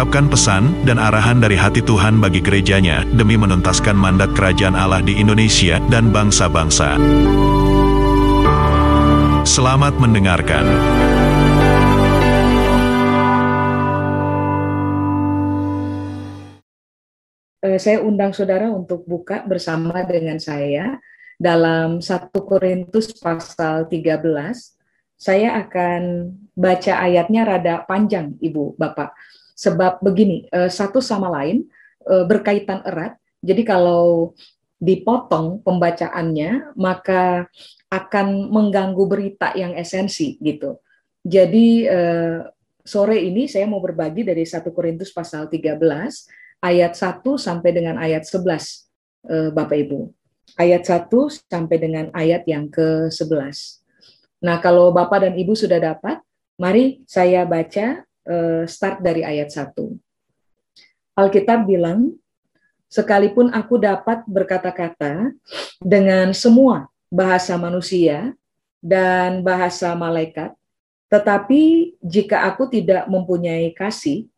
mengungkapkan pesan dan arahan dari hati Tuhan bagi gerejanya demi menuntaskan mandat kerajaan Allah di Indonesia dan bangsa-bangsa. Selamat mendengarkan. Eh, saya undang saudara untuk buka bersama dengan saya dalam 1 Korintus pasal 13. Saya akan baca ayatnya rada panjang, Ibu, Bapak sebab begini uh, satu sama lain uh, berkaitan erat. Jadi kalau dipotong pembacaannya maka akan mengganggu berita yang esensi gitu. Jadi uh, sore ini saya mau berbagi dari 1 Korintus pasal 13 ayat 1 sampai dengan ayat 11 uh, Bapak Ibu. Ayat 1 sampai dengan ayat yang ke-11. Nah, kalau Bapak dan Ibu sudah dapat, mari saya baca Eh, start dari ayat 1. Alkitab bilang, sekalipun aku dapat berkata-kata dengan semua bahasa manusia dan bahasa malaikat, tetapi jika aku tidak mempunyai kasih,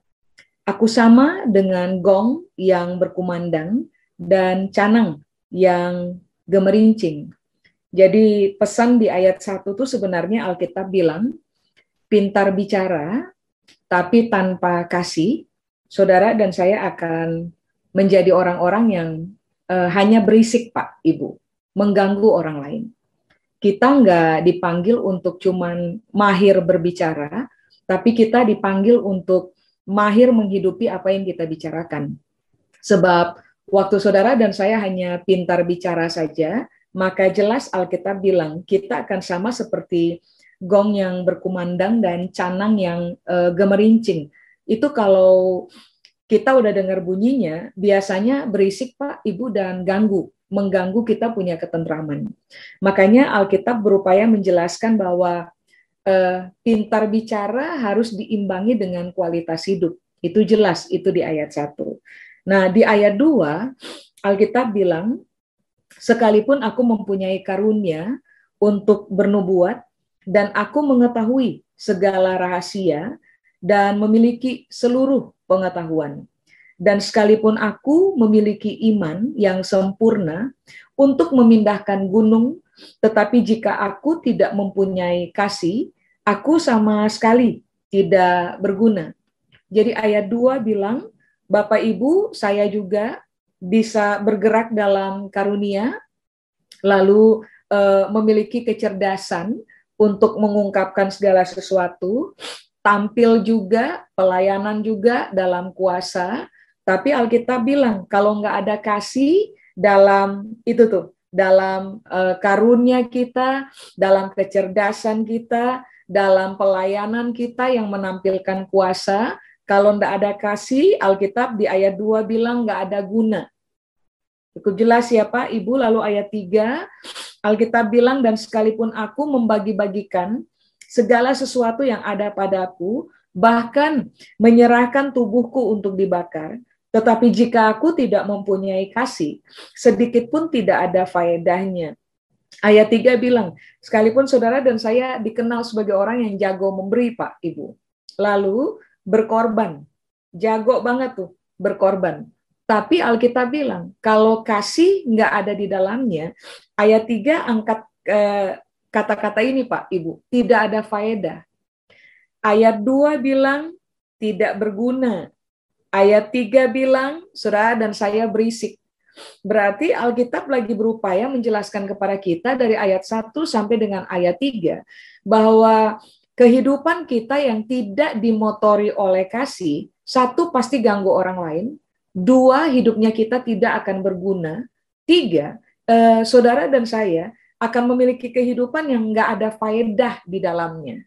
aku sama dengan gong yang berkumandang dan canang yang gemerincing. Jadi pesan di ayat 1 itu sebenarnya Alkitab bilang, pintar bicara tapi tanpa kasih, saudara dan saya akan menjadi orang-orang yang uh, hanya berisik, Pak, Ibu, mengganggu orang lain. Kita nggak dipanggil untuk cuman mahir berbicara, tapi kita dipanggil untuk mahir menghidupi apa yang kita bicarakan. Sebab waktu saudara dan saya hanya pintar bicara saja, maka jelas Alkitab bilang kita akan sama seperti gong yang berkumandang dan canang yang uh, gemerincing. Itu kalau kita udah dengar bunyinya, biasanya berisik Pak, Ibu dan ganggu, mengganggu kita punya ketentraman. Makanya Alkitab berupaya menjelaskan bahwa uh, pintar bicara harus diimbangi dengan kualitas hidup. Itu jelas, itu di ayat 1. Nah, di ayat 2, Alkitab bilang, sekalipun aku mempunyai karunia untuk bernubuat dan aku mengetahui segala rahasia dan memiliki seluruh pengetahuan. Dan sekalipun aku memiliki iman yang sempurna untuk memindahkan gunung, tetapi jika aku tidak mempunyai kasih, aku sama sekali tidak berguna. Jadi ayat 2 bilang, Bapak Ibu, saya juga bisa bergerak dalam karunia, lalu e, memiliki kecerdasan untuk mengungkapkan segala sesuatu, tampil juga, pelayanan juga dalam kuasa. Tapi Alkitab bilang kalau nggak ada kasih dalam itu tuh, dalam uh, karunia kita, dalam kecerdasan kita, dalam pelayanan kita yang menampilkan kuasa, kalau nggak ada kasih, Alkitab di ayat 2 bilang nggak ada guna. Cukup jelas ya Pak, Ibu. Lalu ayat 3, Alkitab bilang, dan sekalipun aku membagi-bagikan segala sesuatu yang ada padaku, bahkan menyerahkan tubuhku untuk dibakar, tetapi jika aku tidak mempunyai kasih, sedikit pun tidak ada faedahnya. Ayat 3 bilang, sekalipun saudara dan saya dikenal sebagai orang yang jago memberi, Pak, Ibu. Lalu berkorban. Jago banget tuh, berkorban. Tapi Alkitab bilang, kalau kasih nggak ada di dalamnya, ayat 3 angkat eh, kata-kata ini Pak, Ibu, tidak ada faedah. Ayat 2 bilang, tidak berguna. Ayat 3 bilang, saudara dan saya berisik. Berarti Alkitab lagi berupaya menjelaskan kepada kita dari ayat 1 sampai dengan ayat 3 bahwa kehidupan kita yang tidak dimotori oleh kasih, satu pasti ganggu orang lain, Dua, hidupnya kita tidak akan berguna. Tiga, eh, saudara dan saya akan memiliki kehidupan yang nggak ada faedah di dalamnya.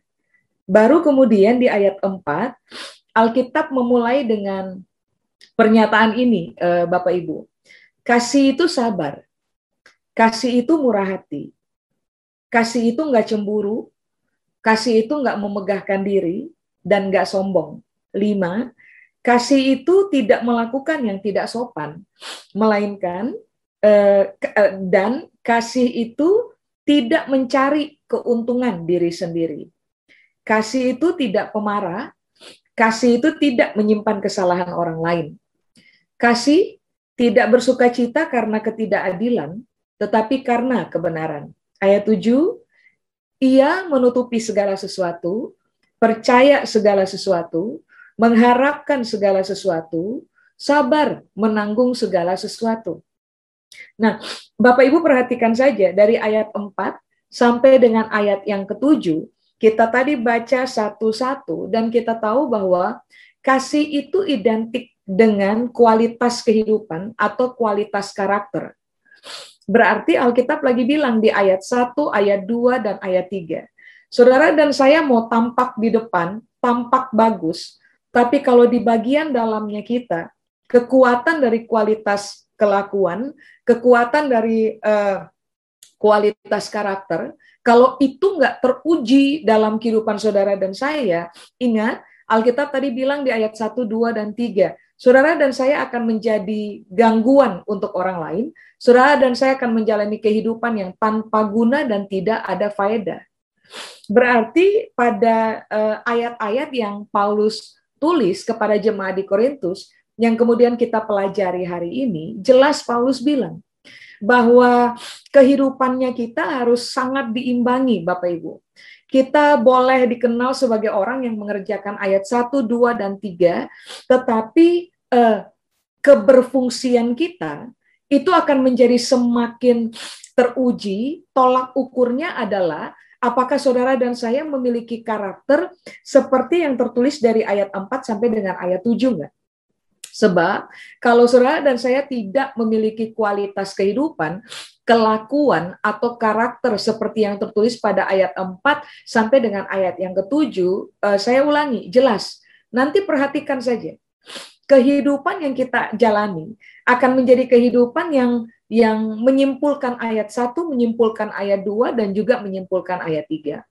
Baru kemudian di ayat 4, Alkitab memulai dengan pernyataan ini, eh, Bapak Ibu. Kasih itu sabar. kasih itu murah hati. Kasih itu nggak cemburu, kasih itu nggak memegahkan diri, dan nggak sombong. Lima, kasih itu tidak melakukan yang tidak sopan, melainkan eh, eh, dan kasih itu tidak mencari keuntungan diri sendiri. Kasih itu tidak pemarah, kasih itu tidak menyimpan kesalahan orang lain. Kasih tidak bersuka cita karena ketidakadilan, tetapi karena kebenaran. Ayat 7, ia menutupi segala sesuatu, percaya segala sesuatu, mengharapkan segala sesuatu, sabar menanggung segala sesuatu. Nah, Bapak Ibu perhatikan saja dari ayat 4 sampai dengan ayat yang ketujuh, kita tadi baca satu-satu dan kita tahu bahwa kasih itu identik dengan kualitas kehidupan atau kualitas karakter. Berarti Alkitab lagi bilang di ayat 1, ayat 2, dan ayat 3. Saudara dan saya mau tampak di depan, tampak bagus, tapi kalau di bagian dalamnya kita, kekuatan dari kualitas kelakuan, kekuatan dari uh, kualitas karakter, kalau itu nggak teruji dalam kehidupan saudara dan saya, ingat Alkitab tadi bilang di ayat 1, 2, dan 3, Saudara dan saya akan menjadi gangguan untuk orang lain. Saudara dan saya akan menjalani kehidupan yang tanpa guna dan tidak ada faedah. Berarti pada eh, ayat-ayat uh, yang Paulus tulis kepada jemaat di Korintus, yang kemudian kita pelajari hari ini, jelas Paulus bilang bahwa kehidupannya kita harus sangat diimbangi, Bapak Ibu. Kita boleh dikenal sebagai orang yang mengerjakan ayat 1, 2, dan 3, tetapi eh, keberfungsian kita itu akan menjadi semakin teruji, tolak ukurnya adalah apakah saudara dan saya memiliki karakter seperti yang tertulis dari ayat 4 sampai dengan ayat 7 enggak? Sebab kalau saudara dan saya tidak memiliki kualitas kehidupan, kelakuan atau karakter seperti yang tertulis pada ayat 4 sampai dengan ayat yang ketujuh, eh, saya ulangi, jelas. Nanti perhatikan saja. Kehidupan yang kita jalani akan menjadi kehidupan yang yang menyimpulkan ayat 1, menyimpulkan ayat 2 dan juga menyimpulkan ayat 3.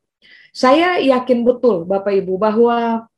Saya yakin betul Bapak Ibu bahwa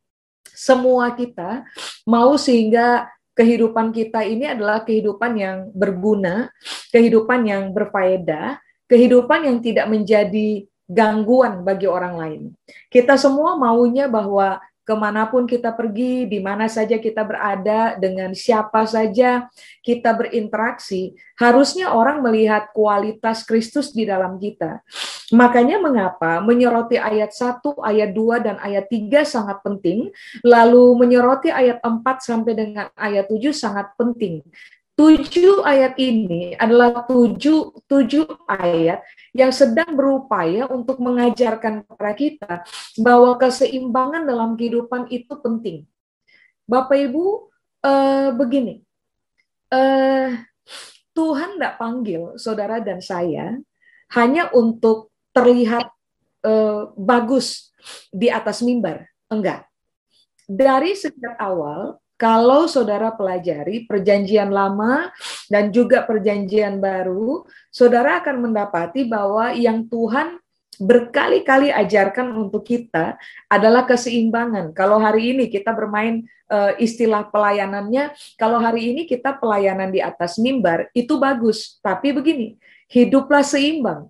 semua kita mau sehingga kehidupan kita ini adalah kehidupan yang berguna, kehidupan yang berfaedah, kehidupan yang tidak menjadi gangguan bagi orang lain. Kita semua maunya bahwa ke mana pun kita pergi, di mana saja kita berada, dengan siapa saja kita berinteraksi, harusnya orang melihat kualitas Kristus di dalam kita. Makanya mengapa menyoroti ayat 1, ayat 2, dan ayat 3 sangat penting, lalu menyoroti ayat 4 sampai dengan ayat 7 sangat penting tujuh ayat ini adalah tujuh, tujuh ayat yang sedang berupaya untuk mengajarkan kepada kita bahwa keseimbangan dalam kehidupan itu penting. Bapak Ibu, eh, begini, eh, Tuhan tidak panggil saudara dan saya hanya untuk terlihat eh, bagus di atas mimbar, enggak. Dari sejak awal kalau saudara pelajari perjanjian lama dan juga perjanjian baru, saudara akan mendapati bahwa yang Tuhan berkali-kali ajarkan untuk kita adalah keseimbangan. Kalau hari ini kita bermain uh, istilah pelayanannya, kalau hari ini kita pelayanan di atas mimbar, itu bagus. Tapi begini, hiduplah seimbang.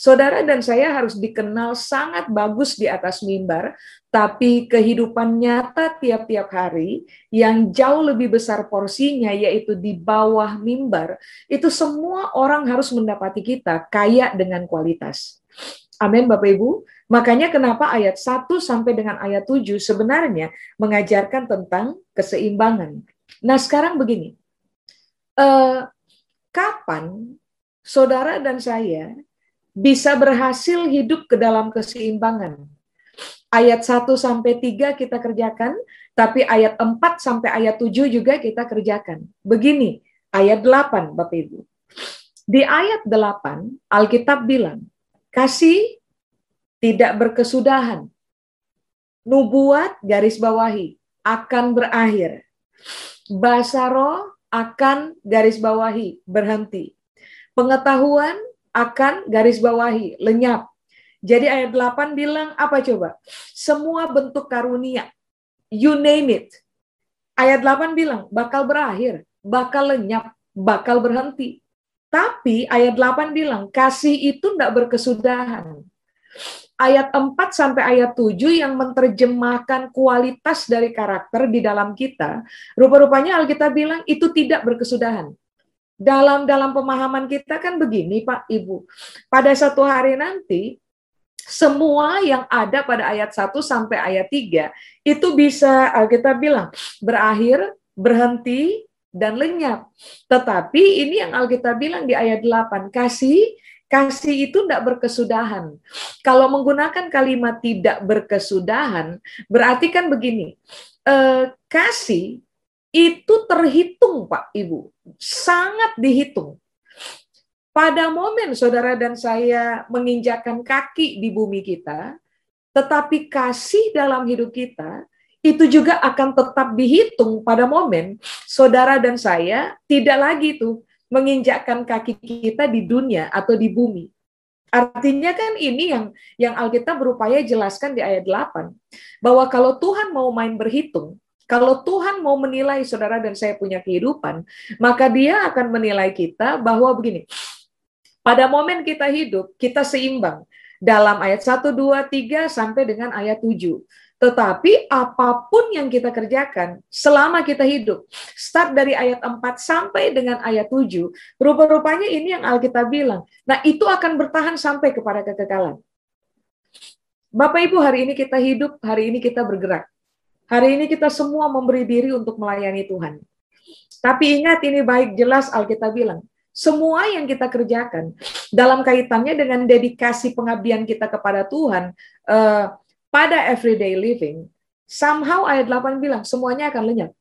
Saudara dan saya harus dikenal sangat bagus di atas mimbar, tapi kehidupan nyata tiap-tiap hari yang jauh lebih besar porsinya yaitu di bawah mimbar, itu semua orang harus mendapati kita kaya dengan kualitas. Amin Bapak Ibu. Makanya kenapa ayat 1 sampai dengan ayat 7 sebenarnya mengajarkan tentang keseimbangan. Nah sekarang begini, eh, kapan saudara dan saya bisa berhasil hidup ke dalam keseimbangan. Ayat 1 sampai 3 kita kerjakan, tapi ayat 4 sampai ayat 7 juga kita kerjakan. Begini, ayat 8 Bapak Ibu. Di ayat 8 Alkitab bilang, kasih tidak berkesudahan. Nubuat garis bawahi akan berakhir. Basaro akan garis bawahi berhenti Pengetahuan akan garis bawahi, lenyap. Jadi ayat 8 bilang apa coba? Semua bentuk karunia, you name it. Ayat 8 bilang bakal berakhir, bakal lenyap, bakal berhenti. Tapi ayat 8 bilang kasih itu tidak berkesudahan. Ayat 4 sampai ayat 7 yang menerjemahkan kualitas dari karakter di dalam kita, rupa-rupanya Alkitab bilang itu tidak berkesudahan dalam dalam pemahaman kita kan begini Pak Ibu. Pada satu hari nanti semua yang ada pada ayat 1 sampai ayat 3 itu bisa kita bilang berakhir, berhenti dan lenyap. Tetapi ini yang Alkitab bilang di ayat 8, kasih kasih itu tidak berkesudahan. Kalau menggunakan kalimat tidak berkesudahan, berarti kan begini, eh, kasih itu terhitung Pak Ibu, sangat dihitung. Pada momen saudara dan saya menginjakan kaki di bumi kita, tetapi kasih dalam hidup kita itu juga akan tetap dihitung pada momen saudara dan saya tidak lagi tuh menginjakkan kaki kita di dunia atau di bumi. Artinya kan ini yang yang Alkitab berupaya jelaskan di ayat 8 bahwa kalau Tuhan mau main berhitung, kalau Tuhan mau menilai saudara dan saya punya kehidupan, maka dia akan menilai kita bahwa begini, pada momen kita hidup, kita seimbang dalam ayat 1, 2, 3 sampai dengan ayat 7. Tetapi apa pun yang kita kerjakan selama kita hidup, start dari ayat 4 sampai dengan ayat 7, rupa-rupanya ini yang Alkitab bilang. Nah, itu akan bertahan sampai kepada kekekalan. Bapak Ibu, hari ini kita hidup, hari ini kita bergerak. Hari ini kita semua memberi diri untuk melayani Tuhan. Tapi ingat ini baik jelas Alkitab bilang, semua yang kita kerjakan dalam kaitannya dengan dedikasi pengabdian kita kepada Tuhan uh, pada everyday living, somehow ayat 8 bilang semuanya akan lenyap.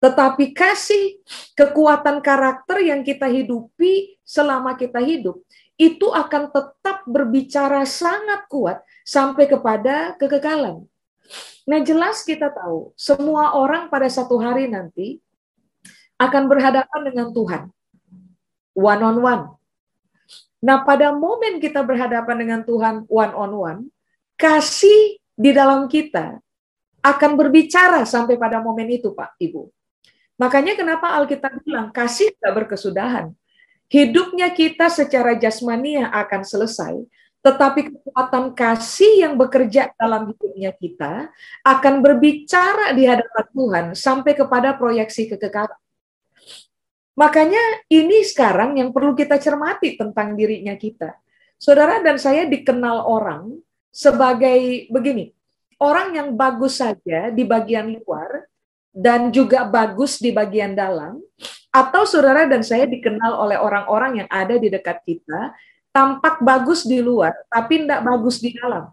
Tetapi kasih kekuatan karakter yang kita hidupi selama kita hidup itu akan tetap berbicara sangat kuat sampai kepada kekekalan. Nah, jelas kita tahu semua orang pada satu hari nanti akan berhadapan dengan Tuhan. One on one. Nah, pada momen kita berhadapan dengan Tuhan one on one, kasih di dalam kita akan berbicara sampai pada momen itu, Pak, Ibu. Makanya kenapa Alkitab bilang kasih tidak berkesudahan. Hidupnya kita secara jasmania akan selesai, tetapi kekuatan kasih yang bekerja dalam hidupnya kita akan berbicara di hadapan Tuhan sampai kepada proyeksi kekekalan. Makanya ini sekarang yang perlu kita cermati tentang dirinya kita. Saudara dan saya dikenal orang sebagai begini, orang yang bagus saja di bagian luar dan juga bagus di bagian dalam, atau saudara dan saya dikenal oleh orang-orang yang ada di dekat kita tampak bagus di luar, tapi tidak bagus di dalam.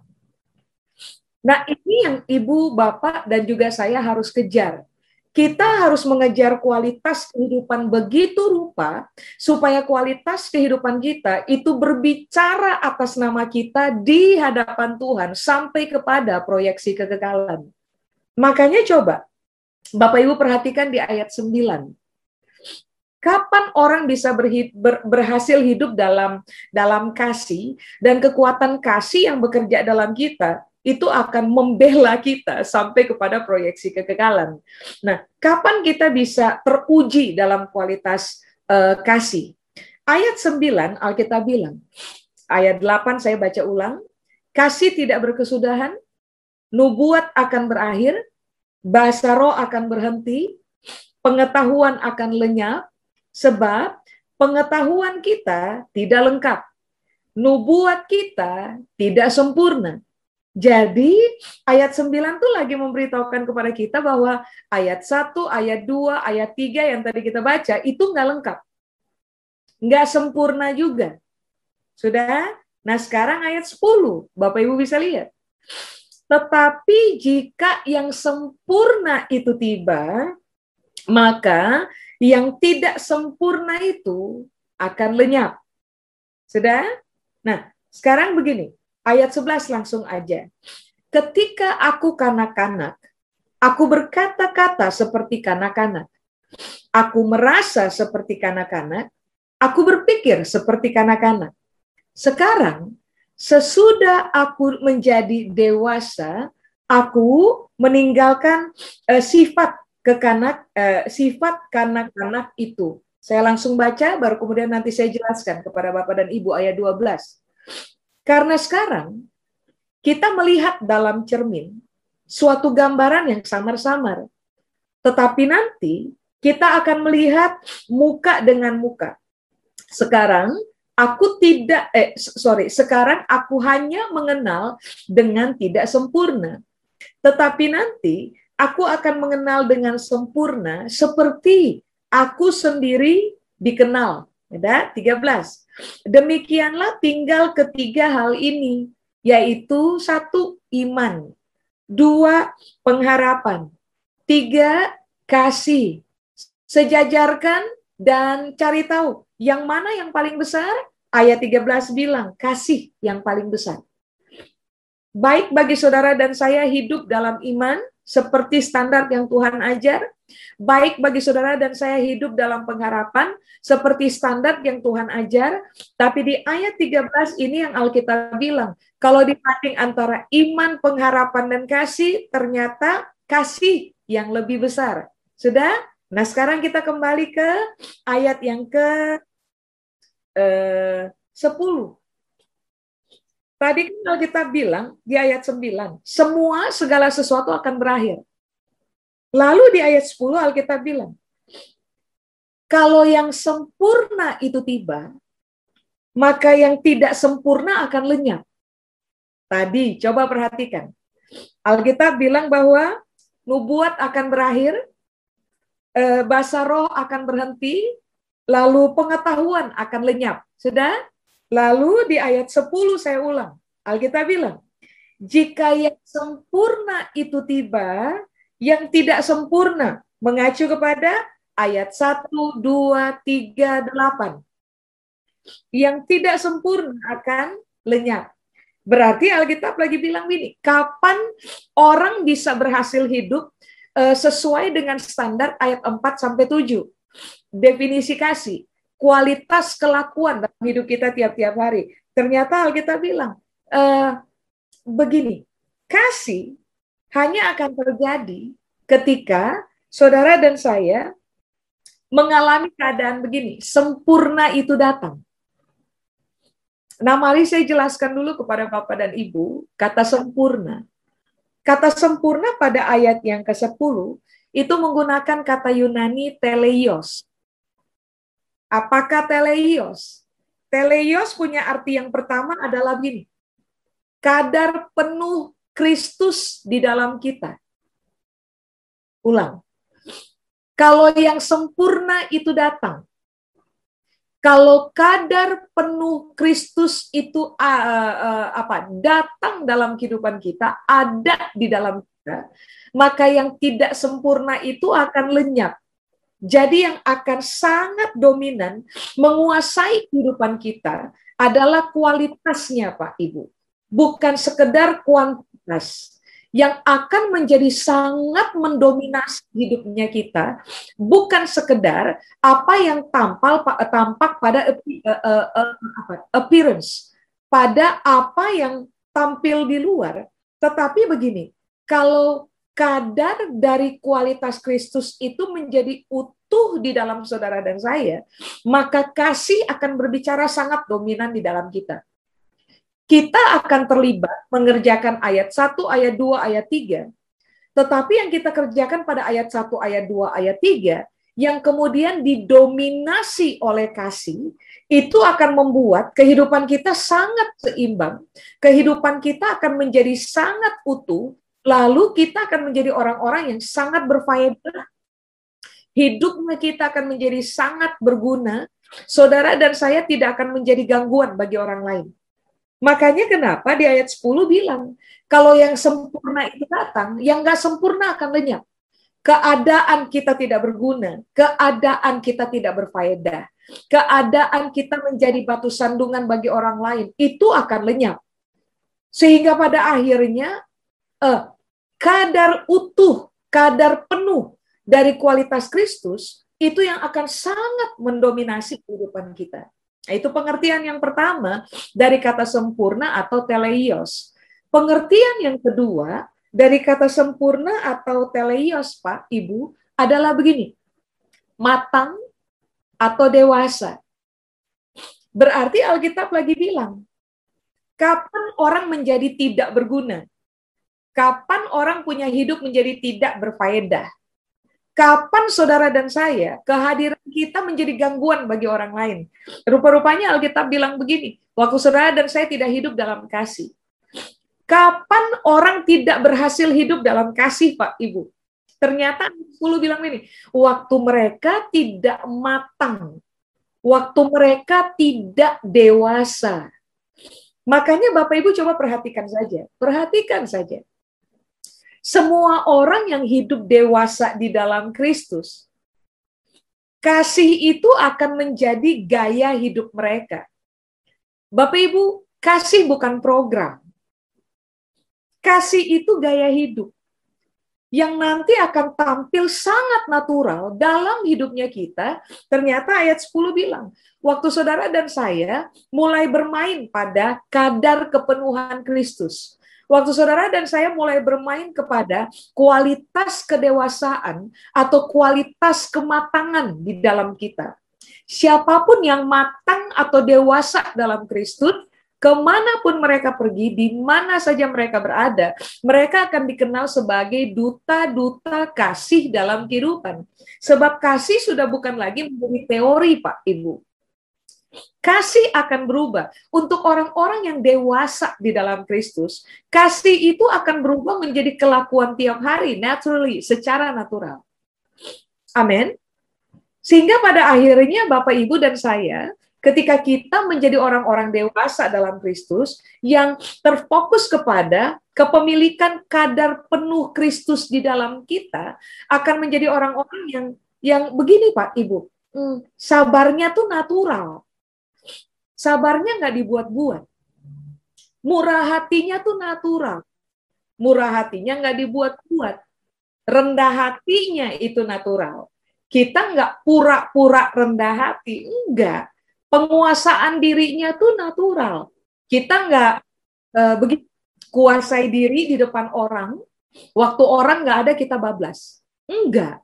Nah, ini yang ibu, bapak, dan juga saya harus kejar. Kita harus mengejar kualitas kehidupan begitu rupa, supaya kualitas kehidupan kita itu berbicara atas nama kita di hadapan Tuhan sampai kepada proyeksi kekekalan. Makanya coba, Bapak Ibu perhatikan di ayat 9 Kapan orang bisa berhid, ber, berhasil hidup dalam dalam kasih dan kekuatan kasih yang bekerja dalam kita itu akan membela kita sampai kepada proyeksi kekekalan. Nah, kapan kita bisa teruji dalam kualitas uh, kasih? Ayat 9 Alkitab bilang, ayat 8 saya baca ulang, kasih tidak berkesudahan, nubuat akan berakhir, bahasa roh akan berhenti, pengetahuan akan lenyap, Sebab pengetahuan kita tidak lengkap. Nubuat kita tidak sempurna. Jadi ayat 9 tuh lagi memberitahukan kepada kita bahwa ayat 1, ayat 2, ayat 3 yang tadi kita baca itu nggak lengkap. Nggak sempurna juga. Sudah? Nah sekarang ayat 10, Bapak Ibu bisa lihat. Tetapi jika yang sempurna itu tiba, maka yang tidak sempurna itu akan lenyap. Sudah? Nah, sekarang begini, ayat 11 langsung aja. Ketika aku kanak-kanak, aku berkata-kata seperti kanak-kanak. Aku merasa seperti kanak-kanak, aku berpikir seperti kanak-kanak. Sekarang, sesudah aku menjadi dewasa, aku meninggalkan uh, sifat kekanak uh, sifat kanak-kanak itu. Saya langsung baca baru kemudian nanti saya jelaskan kepada Bapak dan Ibu ayat 12. Karena sekarang kita melihat dalam cermin suatu gambaran yang samar-samar. Tetapi nanti kita akan melihat muka dengan muka. Sekarang aku tidak eh sorry, sekarang aku hanya mengenal dengan tidak sempurna. Tetapi nanti aku akan mengenal dengan sempurna seperti aku sendiri dikenal. Ya, 13. Demikianlah tinggal ketiga hal ini, yaitu satu iman, dua pengharapan, tiga kasih, sejajarkan dan cari tahu yang mana yang paling besar. Ayat 13 bilang kasih yang paling besar. Baik bagi saudara dan saya hidup dalam iman seperti standar yang Tuhan ajar, baik bagi saudara dan saya hidup dalam pengharapan seperti standar yang Tuhan ajar, tapi di ayat 13 ini yang Alkitab bilang, kalau dibanding antara iman, pengharapan dan kasih, ternyata kasih yang lebih besar. Sudah? Nah, sekarang kita kembali ke ayat yang ke eh, 10. Tadi kan kita bilang di ayat 9, semua segala sesuatu akan berakhir. Lalu di ayat 10 Alkitab bilang, kalau yang sempurna itu tiba, maka yang tidak sempurna akan lenyap. Tadi coba perhatikan. Alkitab bilang bahwa nubuat akan berakhir, eh, bahasa roh akan berhenti, lalu pengetahuan akan lenyap. Sudah? Lalu di ayat 10 saya ulang. Alkitab bilang, jika yang sempurna itu tiba, yang tidak sempurna mengacu kepada ayat 1, 2, 3, 8. Yang tidak sempurna akan lenyap. Berarti Alkitab lagi bilang gini, kapan orang bisa berhasil hidup uh, sesuai dengan standar ayat 4 sampai 7. Definisi kasih, kualitas kelakuan dalam hidup kita tiap-tiap hari. Ternyata Alkitab bilang, uh, begini, kasih hanya akan terjadi ketika saudara dan saya mengalami keadaan begini, sempurna itu datang. Nah, mari saya jelaskan dulu kepada Bapak dan Ibu, kata sempurna. Kata sempurna pada ayat yang ke-10 itu menggunakan kata Yunani teleios. Apakah teleios? Teleios punya arti yang pertama adalah begini. Kadar penuh Kristus di dalam kita. Ulang. Kalau yang sempurna itu datang, kalau kadar penuh Kristus itu uh, uh, apa datang dalam kehidupan kita, ada di dalam kita, maka yang tidak sempurna itu akan lenyap. Jadi yang akan sangat dominan menguasai kehidupan kita adalah kualitasnya Pak Ibu. Bukan sekedar kuantitas yang akan menjadi sangat mendominasi hidupnya kita bukan sekedar apa yang tampal tampak pada uh, uh, appearance pada apa yang tampil di luar tetapi begini kalau kadar dari kualitas Kristus itu menjadi utuh di dalam saudara dan saya maka kasih akan berbicara sangat dominan di dalam kita kita akan terlibat mengerjakan ayat 1, ayat 2, ayat 3. Tetapi yang kita kerjakan pada ayat 1, ayat 2, ayat 3, yang kemudian didominasi oleh kasih, itu akan membuat kehidupan kita sangat seimbang. Kehidupan kita akan menjadi sangat utuh, lalu kita akan menjadi orang-orang yang sangat berfaedah. Hidupnya kita akan menjadi sangat berguna. Saudara dan saya tidak akan menjadi gangguan bagi orang lain Makanya kenapa di ayat 10 bilang, kalau yang sempurna itu datang, yang gak sempurna akan lenyap. Keadaan kita tidak berguna, keadaan kita tidak berfaedah, keadaan kita menjadi batu sandungan bagi orang lain, itu akan lenyap. Sehingga pada akhirnya, eh, kadar utuh, kadar penuh dari kualitas Kristus itu yang akan sangat mendominasi kehidupan kita. Nah, itu pengertian yang pertama dari kata sempurna atau teleios. Pengertian yang kedua dari kata sempurna atau teleios, Pak, Ibu, adalah begini. Matang atau dewasa. Berarti Alkitab lagi bilang, kapan orang menjadi tidak berguna? Kapan orang punya hidup menjadi tidak berfaedah? Kapan saudara dan saya kehadiran kita menjadi gangguan bagi orang lain? Rupa-rupanya Alkitab bilang begini, waktu saudara dan saya tidak hidup dalam kasih. Kapan orang tidak berhasil hidup dalam kasih, Pak Ibu? Ternyata 10 bilang ini, waktu mereka tidak matang, waktu mereka tidak dewasa. Makanya Bapak Ibu coba perhatikan saja, perhatikan saja semua orang yang hidup dewasa di dalam Kristus, kasih itu akan menjadi gaya hidup mereka. Bapak Ibu, kasih bukan program. Kasih itu gaya hidup yang nanti akan tampil sangat natural dalam hidupnya kita. Ternyata ayat 10 bilang, waktu saudara dan saya mulai bermain pada kadar kepenuhan Kristus Waktu saudara dan saya mulai bermain kepada kualitas kedewasaan atau kualitas kematangan di dalam kita. Siapa pun yang matang atau dewasa dalam Kristus, ke mana pun mereka pergi, di mana saja mereka berada, mereka akan dikenal sebagai duta-duta kasih dalam kehidupan. Sebab kasih sudah bukan lagi menjadi teori, Pak Ibu. Kasih akan berubah. Untuk orang-orang yang dewasa di dalam Kristus, kasih itu akan berubah menjadi kelakuan tiap hari, naturally, secara natural. Amin. Sehingga pada akhirnya Bapak Ibu dan saya, ketika kita menjadi orang-orang dewasa dalam Kristus yang terfokus kepada kepemilikan kadar penuh Kristus di dalam kita, akan menjadi orang-orang yang yang begini Pak Ibu, hmm, sabarnya tuh natural Sabarnya nggak dibuat-buat. Murah hatinya tuh natural. Murah hatinya nggak dibuat-buat. Rendah hatinya itu natural. Kita nggak pura-pura rendah hati. Enggak. Penguasaan dirinya tuh natural. Kita nggak uh, begitu kuasai diri di depan orang. Waktu orang nggak ada kita bablas. Enggak.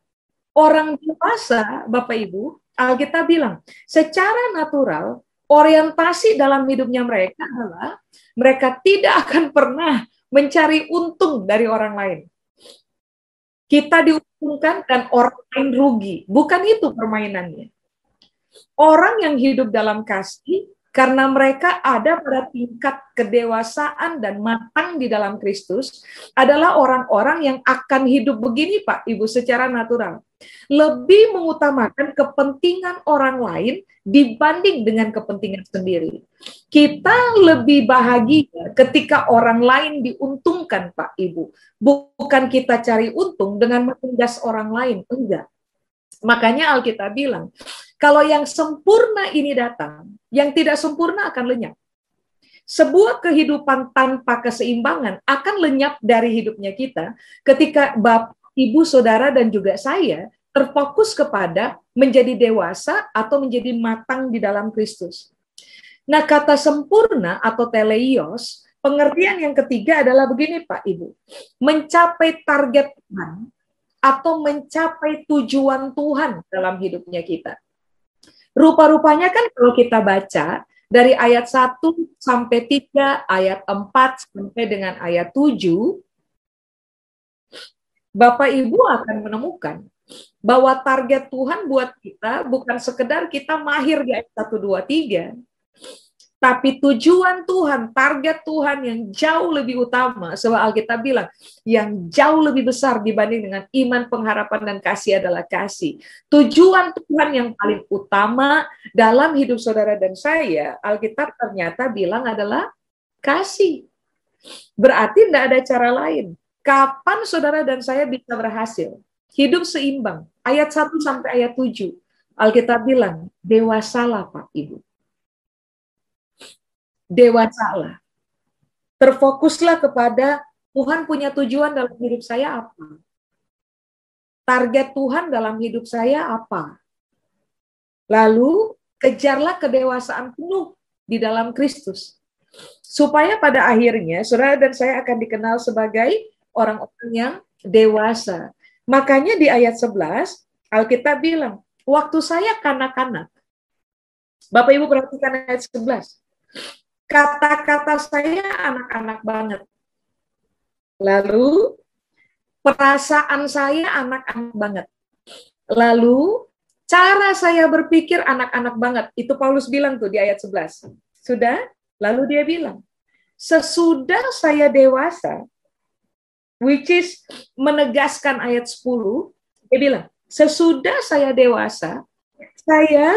Orang dewasa, Bapak Ibu, Alkitab bilang, secara natural orientasi dalam hidupnya mereka adalah mereka tidak akan pernah mencari untung dari orang lain. Kita diuntungkan dan orang lain rugi. Bukan itu permainannya. Orang yang hidup dalam kasih karena mereka ada pada tingkat kedewasaan dan matang di dalam Kristus adalah orang-orang yang akan hidup begini Pak Ibu secara natural. Lebih mengutamakan kepentingan orang lain dibanding dengan kepentingan sendiri. Kita lebih bahagia ketika orang lain diuntungkan Pak Ibu. Bukan kita cari untung dengan menindas orang lain, enggak. Makanya Alkitab bilang, kalau yang sempurna ini datang, yang tidak sempurna akan lenyap. Sebuah kehidupan tanpa keseimbangan akan lenyap dari hidupnya kita ketika Bapak, Ibu, Saudara, dan juga saya terfokus kepada menjadi dewasa atau menjadi matang di dalam Kristus. Nah, kata sempurna atau teleios, pengertian yang ketiga adalah begini Pak Ibu. Mencapai target Tuhan atau mencapai tujuan Tuhan dalam hidupnya kita. Rupa-rupanya kan kalau kita baca dari ayat 1 sampai 3, ayat 4 sampai dengan ayat 7, Bapak Ibu akan menemukan bahwa target Tuhan buat kita bukan sekedar kita mahir di ayat 1, 2, 3, tapi tujuan Tuhan, target Tuhan yang jauh lebih utama, sebab Alkitab bilang, yang jauh lebih besar dibanding dengan iman, pengharapan, dan kasih adalah kasih. Tujuan Tuhan yang paling utama dalam hidup saudara dan saya, Alkitab ternyata bilang adalah kasih. Berarti tidak ada cara lain. Kapan saudara dan saya bisa berhasil? Hidup seimbang. Ayat 1 sampai ayat 7. Alkitab bilang, dewasalah Pak Ibu dewasalah. Terfokuslah kepada Tuhan punya tujuan dalam hidup saya apa? Target Tuhan dalam hidup saya apa? Lalu kejarlah kedewasaan penuh di dalam Kristus. Supaya pada akhirnya saudara dan saya akan dikenal sebagai orang-orang yang dewasa. Makanya di ayat 11 Alkitab bilang, waktu saya kanak-kanak. Bapak Ibu perhatikan ayat 11. Kata-kata saya anak-anak banget. Lalu perasaan saya anak-anak banget. Lalu cara saya berpikir anak-anak banget. Itu Paulus bilang tuh di ayat 11. Sudah? Lalu dia bilang, sesudah saya dewasa, which is menegaskan ayat 10, dia bilang, sesudah saya dewasa, saya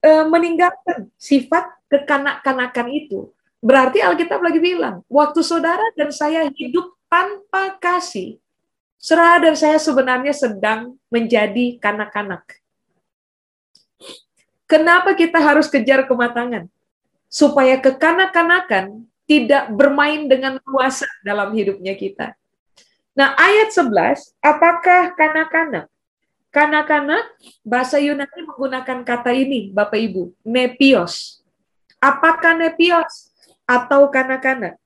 e, meninggalkan sifat kekanak-kanakan itu. Berarti Alkitab lagi bilang, waktu saudara dan saya hidup tanpa kasih, saudara dan saya sebenarnya sedang menjadi kanak-kanak. Kenapa kita harus kejar kematangan? Supaya kekanak-kanakan tidak bermain dengan kuasa dalam hidupnya kita. Nah, ayat 11, apakah kanak-kanak? Kanak-kanak, bahasa Yunani menggunakan kata ini, Bapak Ibu, nepios. Apakah nepios atau kanak-kanak?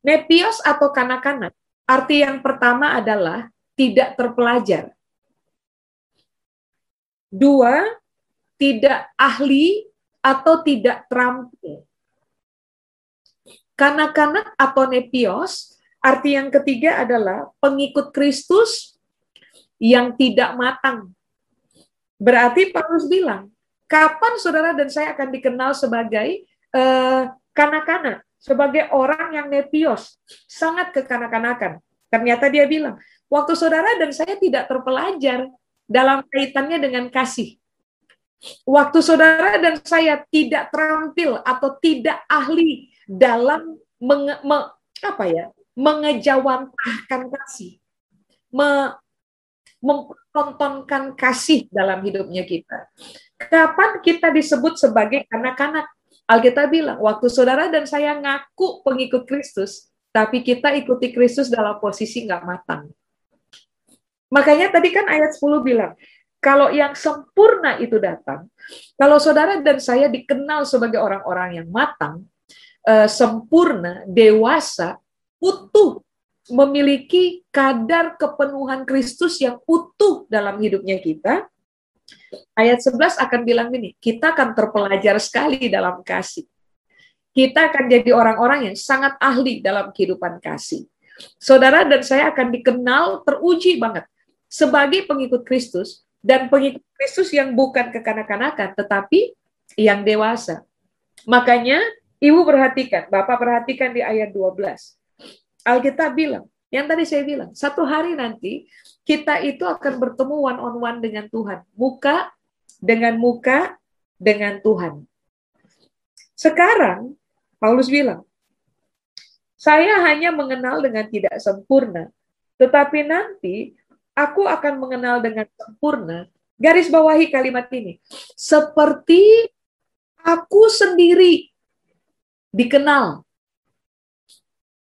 Nepios atau kanak-kanak, arti yang pertama adalah tidak terpelajar. Dua, tidak ahli atau tidak terampil. Kanak-kanak atau nepios, arti yang ketiga adalah pengikut Kristus yang tidak matang. Berarti Paulus bilang, kapan saudara dan saya akan dikenal sebagai uh, kanak-kanak, sebagai orang yang nepios, sangat kekanak-kanakan. Ternyata dia bilang, waktu saudara dan saya tidak terpelajar dalam kaitannya dengan kasih. Waktu saudara dan saya tidak terampil atau tidak ahli dalam menge, me, apa ya, mengejawantahkan kasih, me, mempertontonkan kasih dalam hidupnya kita. Kapan kita disebut sebagai anak-anak? Alkitab bilang, waktu saudara dan saya ngaku pengikut Kristus, tapi kita ikuti Kristus dalam posisi nggak matang. Makanya tadi kan ayat 10 bilang, kalau yang sempurna itu datang, kalau saudara dan saya dikenal sebagai orang-orang yang matang, eh, sempurna, dewasa, utuh memiliki kadar kepenuhan Kristus yang utuh dalam hidupnya kita, ayat 11 akan bilang ini, kita akan terpelajar sekali dalam kasih. Kita akan jadi orang-orang yang sangat ahli dalam kehidupan kasih. Saudara dan saya akan dikenal teruji banget sebagai pengikut Kristus dan pengikut Kristus yang bukan kekanak-kanakan tetapi yang dewasa. Makanya Ibu perhatikan, Bapak perhatikan di ayat 12 Alkitab bilang, yang tadi saya bilang, satu hari nanti kita itu akan bertemu one on one dengan Tuhan, muka dengan muka dengan Tuhan. Sekarang Paulus bilang, saya hanya mengenal dengan tidak sempurna, tetapi nanti aku akan mengenal dengan sempurna. Garis bawahi kalimat ini, seperti aku sendiri dikenal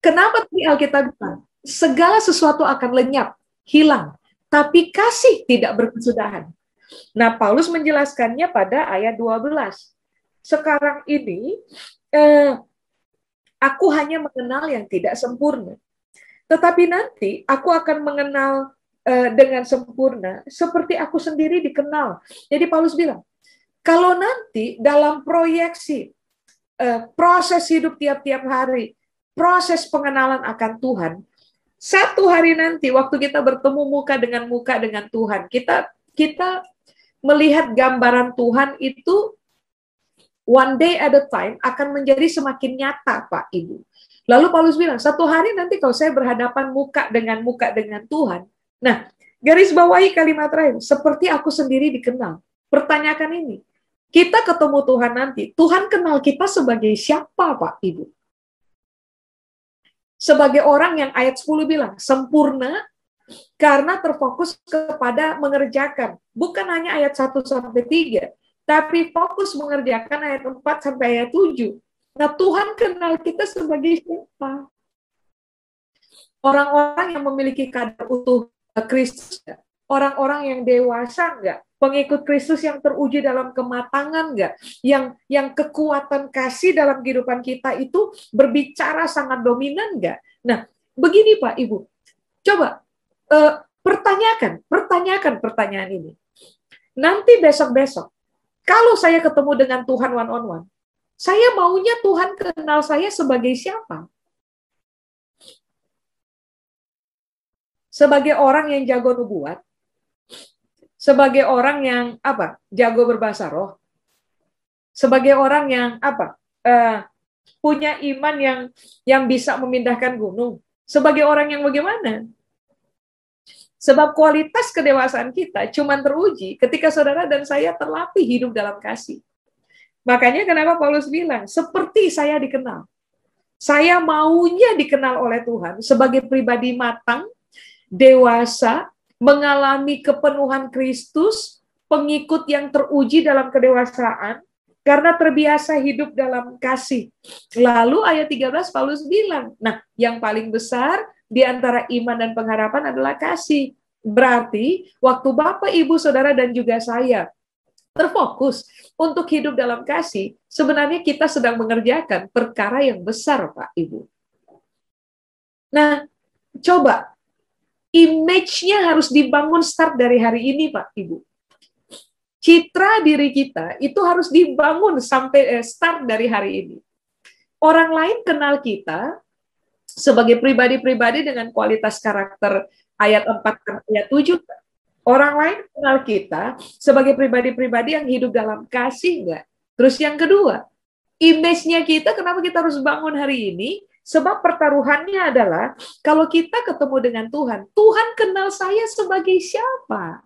Kenapa tadi Alkitab bilang? Segala sesuatu akan lenyap, hilang, tapi kasih tidak berkesudahan. Nah, Paulus menjelaskannya pada ayat 12. Sekarang ini, eh, aku hanya mengenal yang tidak sempurna. Tetapi nanti aku akan mengenal eh, dengan sempurna seperti aku sendiri dikenal. Jadi Paulus bilang, kalau nanti dalam proyeksi eh, proses hidup tiap-tiap hari proses pengenalan akan Tuhan, satu hari nanti waktu kita bertemu muka dengan muka dengan Tuhan, kita kita melihat gambaran Tuhan itu one day at a time akan menjadi semakin nyata, Pak Ibu. Lalu Paulus bilang, satu hari nanti kalau saya berhadapan muka dengan muka dengan Tuhan, nah garis bawahi kalimat terakhir, seperti aku sendiri dikenal. Pertanyakan ini, kita ketemu Tuhan nanti, Tuhan kenal kita sebagai siapa, Pak Ibu? Sebagai orang yang ayat 10 bilang sempurna karena terfokus kepada mengerjakan. Bukan hanya ayat 1 sampai 3, tapi fokus mengerjakan ayat 4 sampai ayat 7. Nah, Tuhan kenal kita sebagai siapa? Orang-orang yang memiliki kadar utuh Kristus, orang-orang yang dewasa enggak? Pengikut Kristus yang teruji dalam kematangan enggak? Yang yang kekuatan kasih dalam kehidupan kita itu berbicara sangat dominan enggak? Nah, begini Pak Ibu. Coba uh, pertanyakan, pertanyakan pertanyaan ini. Nanti besok-besok kalau saya ketemu dengan Tuhan one on one, saya maunya Tuhan kenal saya sebagai siapa? Sebagai orang yang jago nubuat, sebagai orang yang apa jago berbahasa roh. Sebagai orang yang apa uh, punya iman yang yang bisa memindahkan gunung. Sebagai orang yang bagaimana? Sebab kualitas kedewasaan kita cuma teruji ketika saudara dan saya terlatih hidup dalam kasih. Makanya kenapa Paulus bilang seperti saya dikenal. Saya maunya dikenal oleh Tuhan sebagai pribadi matang dewasa mengalami kepenuhan Kristus, pengikut yang teruji dalam kedewasaan, karena terbiasa hidup dalam kasih. Lalu ayat 13 Paulus bilang, nah yang paling besar di antara iman dan pengharapan adalah kasih. Berarti waktu Bapak, Ibu, Saudara, dan juga saya terfokus untuk hidup dalam kasih, sebenarnya kita sedang mengerjakan perkara yang besar, Pak Ibu. Nah, coba image-nya harus dibangun start dari hari ini, Pak Ibu. Citra diri kita itu harus dibangun sampai eh, start dari hari ini. Orang lain kenal kita sebagai pribadi-pribadi dengan kualitas karakter ayat 4 ayat 7. Orang lain kenal kita sebagai pribadi-pribadi yang hidup dalam kasih enggak? Terus yang kedua, image-nya kita kenapa kita harus bangun hari ini? Sebab pertaruhannya adalah kalau kita ketemu dengan Tuhan, Tuhan kenal saya sebagai siapa?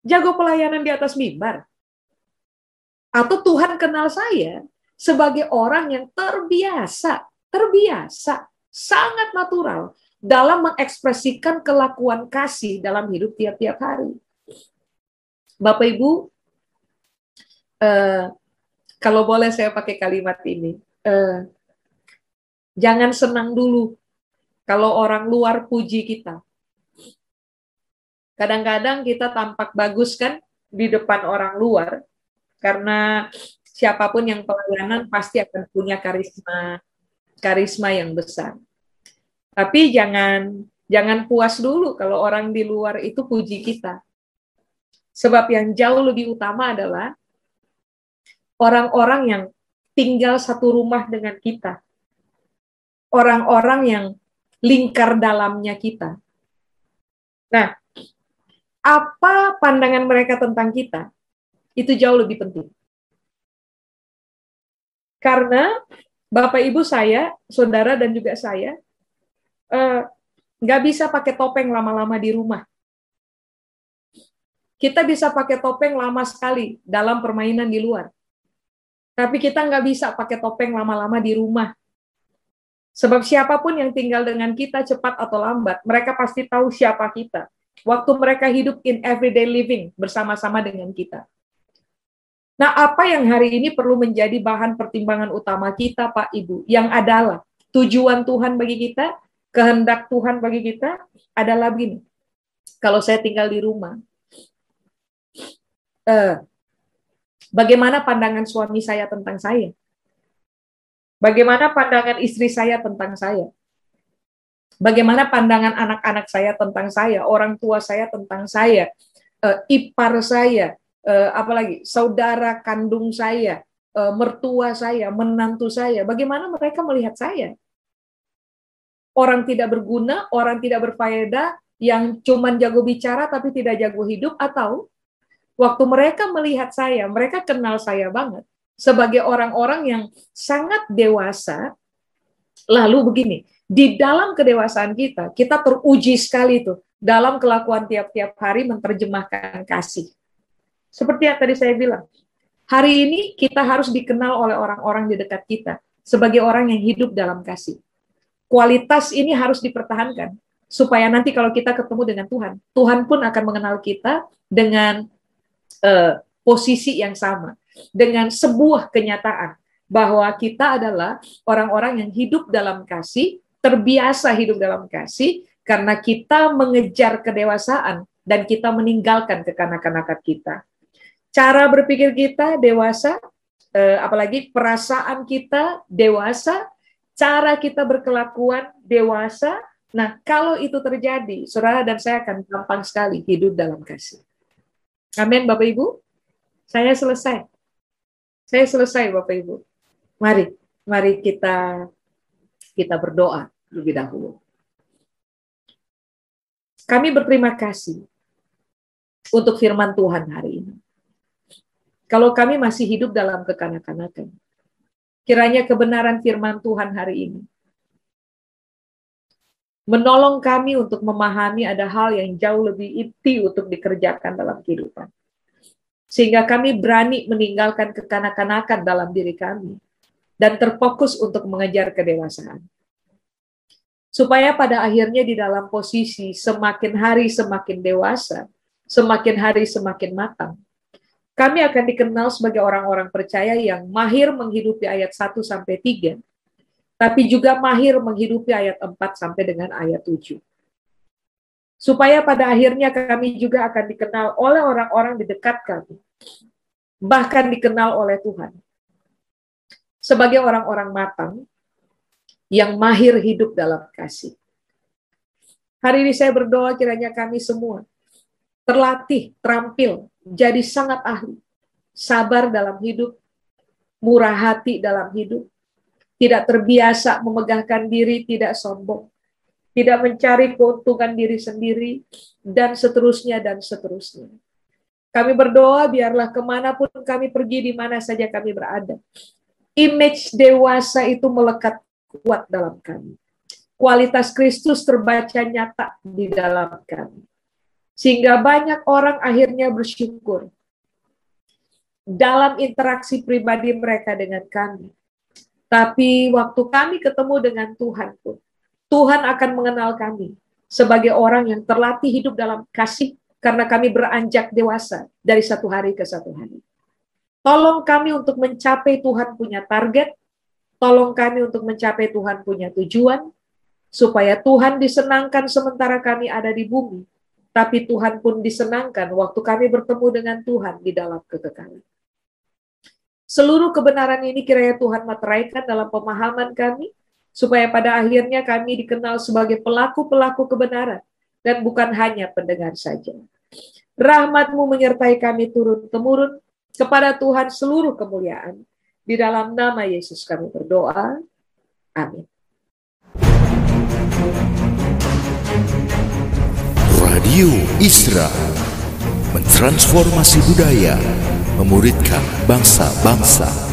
Jago pelayanan di atas mimbar. Atau Tuhan kenal saya sebagai orang yang terbiasa, terbiasa, sangat natural dalam mengekspresikan kelakuan kasih dalam hidup tiap-tiap hari. Bapak Ibu, eh, kalau boleh saya pakai kalimat ini, eh, Jangan senang dulu kalau orang luar puji kita. Kadang-kadang kita tampak bagus kan di depan orang luar karena siapa pun yang pelayanan pasti akan punya karisma karisma yang besar. Tapi jangan jangan puas dulu kalau orang di luar itu puji kita. Sebab yang jauh lebih utama adalah orang-orang yang tinggal satu rumah dengan kita orang-orang yang lingkar dalamnya kita. Nah, apa pandangan mereka tentang kita? Itu jauh lebih penting. Karena Bapak Ibu saya, saudara dan juga saya, eh, nggak bisa pakai topeng lama-lama di rumah. Kita bisa pakai topeng lama sekali dalam permainan di luar. Tapi kita nggak bisa pakai topeng lama-lama di rumah Sebab siapa pun yang tinggal dengan kita cepat atau lambat, mereka pasti tahu siapa kita. Waktu mereka hidup in everyday living bersama-sama dengan kita. Nah, apa yang hari ini perlu menjadi bahan pertimbangan utama kita, Pak Ibu, yang adalah tujuan Tuhan bagi kita, kehendak Tuhan bagi kita adalah begini. Kalau saya tinggal di rumah, eh, bagaimana pandangan suami saya tentang saya? Bagaimana pandangan istri saya tentang saya? Bagaimana pandangan anak-anak saya tentang saya, orang tua saya tentang saya, uh, ipar saya, uh, apalagi saudara kandung saya, uh, mertua saya, menantu saya, bagaimana mereka melihat saya? Orang tidak berguna, orang tidak berfaedah, yang cuman jago bicara tapi tidak jago hidup, atau waktu mereka melihat saya, mereka kenal saya banget, sebagai orang-orang yang sangat dewasa, lalu begini, di dalam kedewasaan kita, kita teruji sekali itu dalam kelakuan tiap-tiap hari menerjemahkan kasih. Seperti yang tadi saya bilang, hari ini kita harus dikenal oleh orang-orang di dekat kita sebagai orang yang hidup dalam kasih. Kualitas ini harus dipertahankan supaya nanti kalau kita ketemu dengan Tuhan, Tuhan pun akan mengenal kita dengan uh, posisi yang sama dengan sebuah kenyataan bahwa kita adalah orang-orang yang hidup dalam kasih, terbiasa hidup dalam kasih, karena kita mengejar kedewasaan dan kita meninggalkan kekanak-kanakan kita. Cara berpikir kita dewasa, eh, apalagi perasaan kita dewasa, cara kita berkelakuan dewasa. Nah, kalau itu terjadi, saudara dan saya akan gampang sekali hidup dalam kasih. Amin, Bapak Ibu. Saya selesai. Saya selesai, Bapak Ibu. Mari, mari kita kita berdoa lebih dahulu. Kami berterima kasih untuk firman Tuhan hari ini. Kalau kami masih hidup dalam kekanak-kanakan, kiranya kebenaran firman Tuhan hari ini menolong kami untuk memahami ada hal yang jauh lebih inti untuk dikerjakan dalam kehidupan. Sehingga kami berani meninggalkan kekanak-kanakan dalam diri kami dan terfokus untuk mengejar kedewasaan. Supaya pada akhirnya di dalam posisi semakin hari semakin dewasa, semakin hari semakin matang, kami akan dikenal sebagai orang-orang percaya yang mahir menghidupi ayat 1 sampai 3 tapi juga mahir menghidupi ayat 4 sampai dengan ayat 7. Supaya pada akhirnya kami juga akan dikenal oleh orang-orang di dekat kami, bahkan dikenal oleh Tuhan. Sebagai orang-orang matang yang mahir hidup dalam kasih. Hari ini saya berdoa kiranya kami semua terlatih, terampil, jadi sangat ahli, sabar dalam hidup, murah hati dalam hidup, tidak terbiasa memegahkan diri, tidak sombong, tidak mencari keuntungan diri sendiri, dan seterusnya, dan seterusnya. Kami berdoa biarlah ke mana pun kami pergi, di mana saja kami berada. Image dewasa itu melekat kuat dalam kami. Kualitas Kristus terbaca nyata di dalam kami. Sehingga banyak orang akhirnya bersyukur dalam interaksi pribadi mereka dengan kami tapi waktu kami ketemu dengan Tuhan pun, Tuhan akan mengenal kami sebagai orang yang terlatih hidup dalam kasih karena kami beranjak dewasa dari satu hari ke satu hari. Tolong kami untuk mencapai Tuhan punya target, tolong kami untuk mencapai Tuhan punya tujuan, supaya Tuhan disenangkan sementara kami ada di bumi, tapi Tuhan pun disenangkan waktu kami bertemu dengan Tuhan di dalam kekekalan. Seluruh kebenaran ini kiranya Tuhan materaikan dalam pemahaman kami, supaya pada akhirnya kami dikenal sebagai pelaku-pelaku kebenaran, dan bukan hanya pendengar saja. Rahmatmu menyertai kami turun-temurun, kepada Tuhan seluruh kemuliaan. Di dalam nama Yesus kami berdoa. Amin. Radio Isra mentransformasi budaya memuridkan bangsa-bangsa.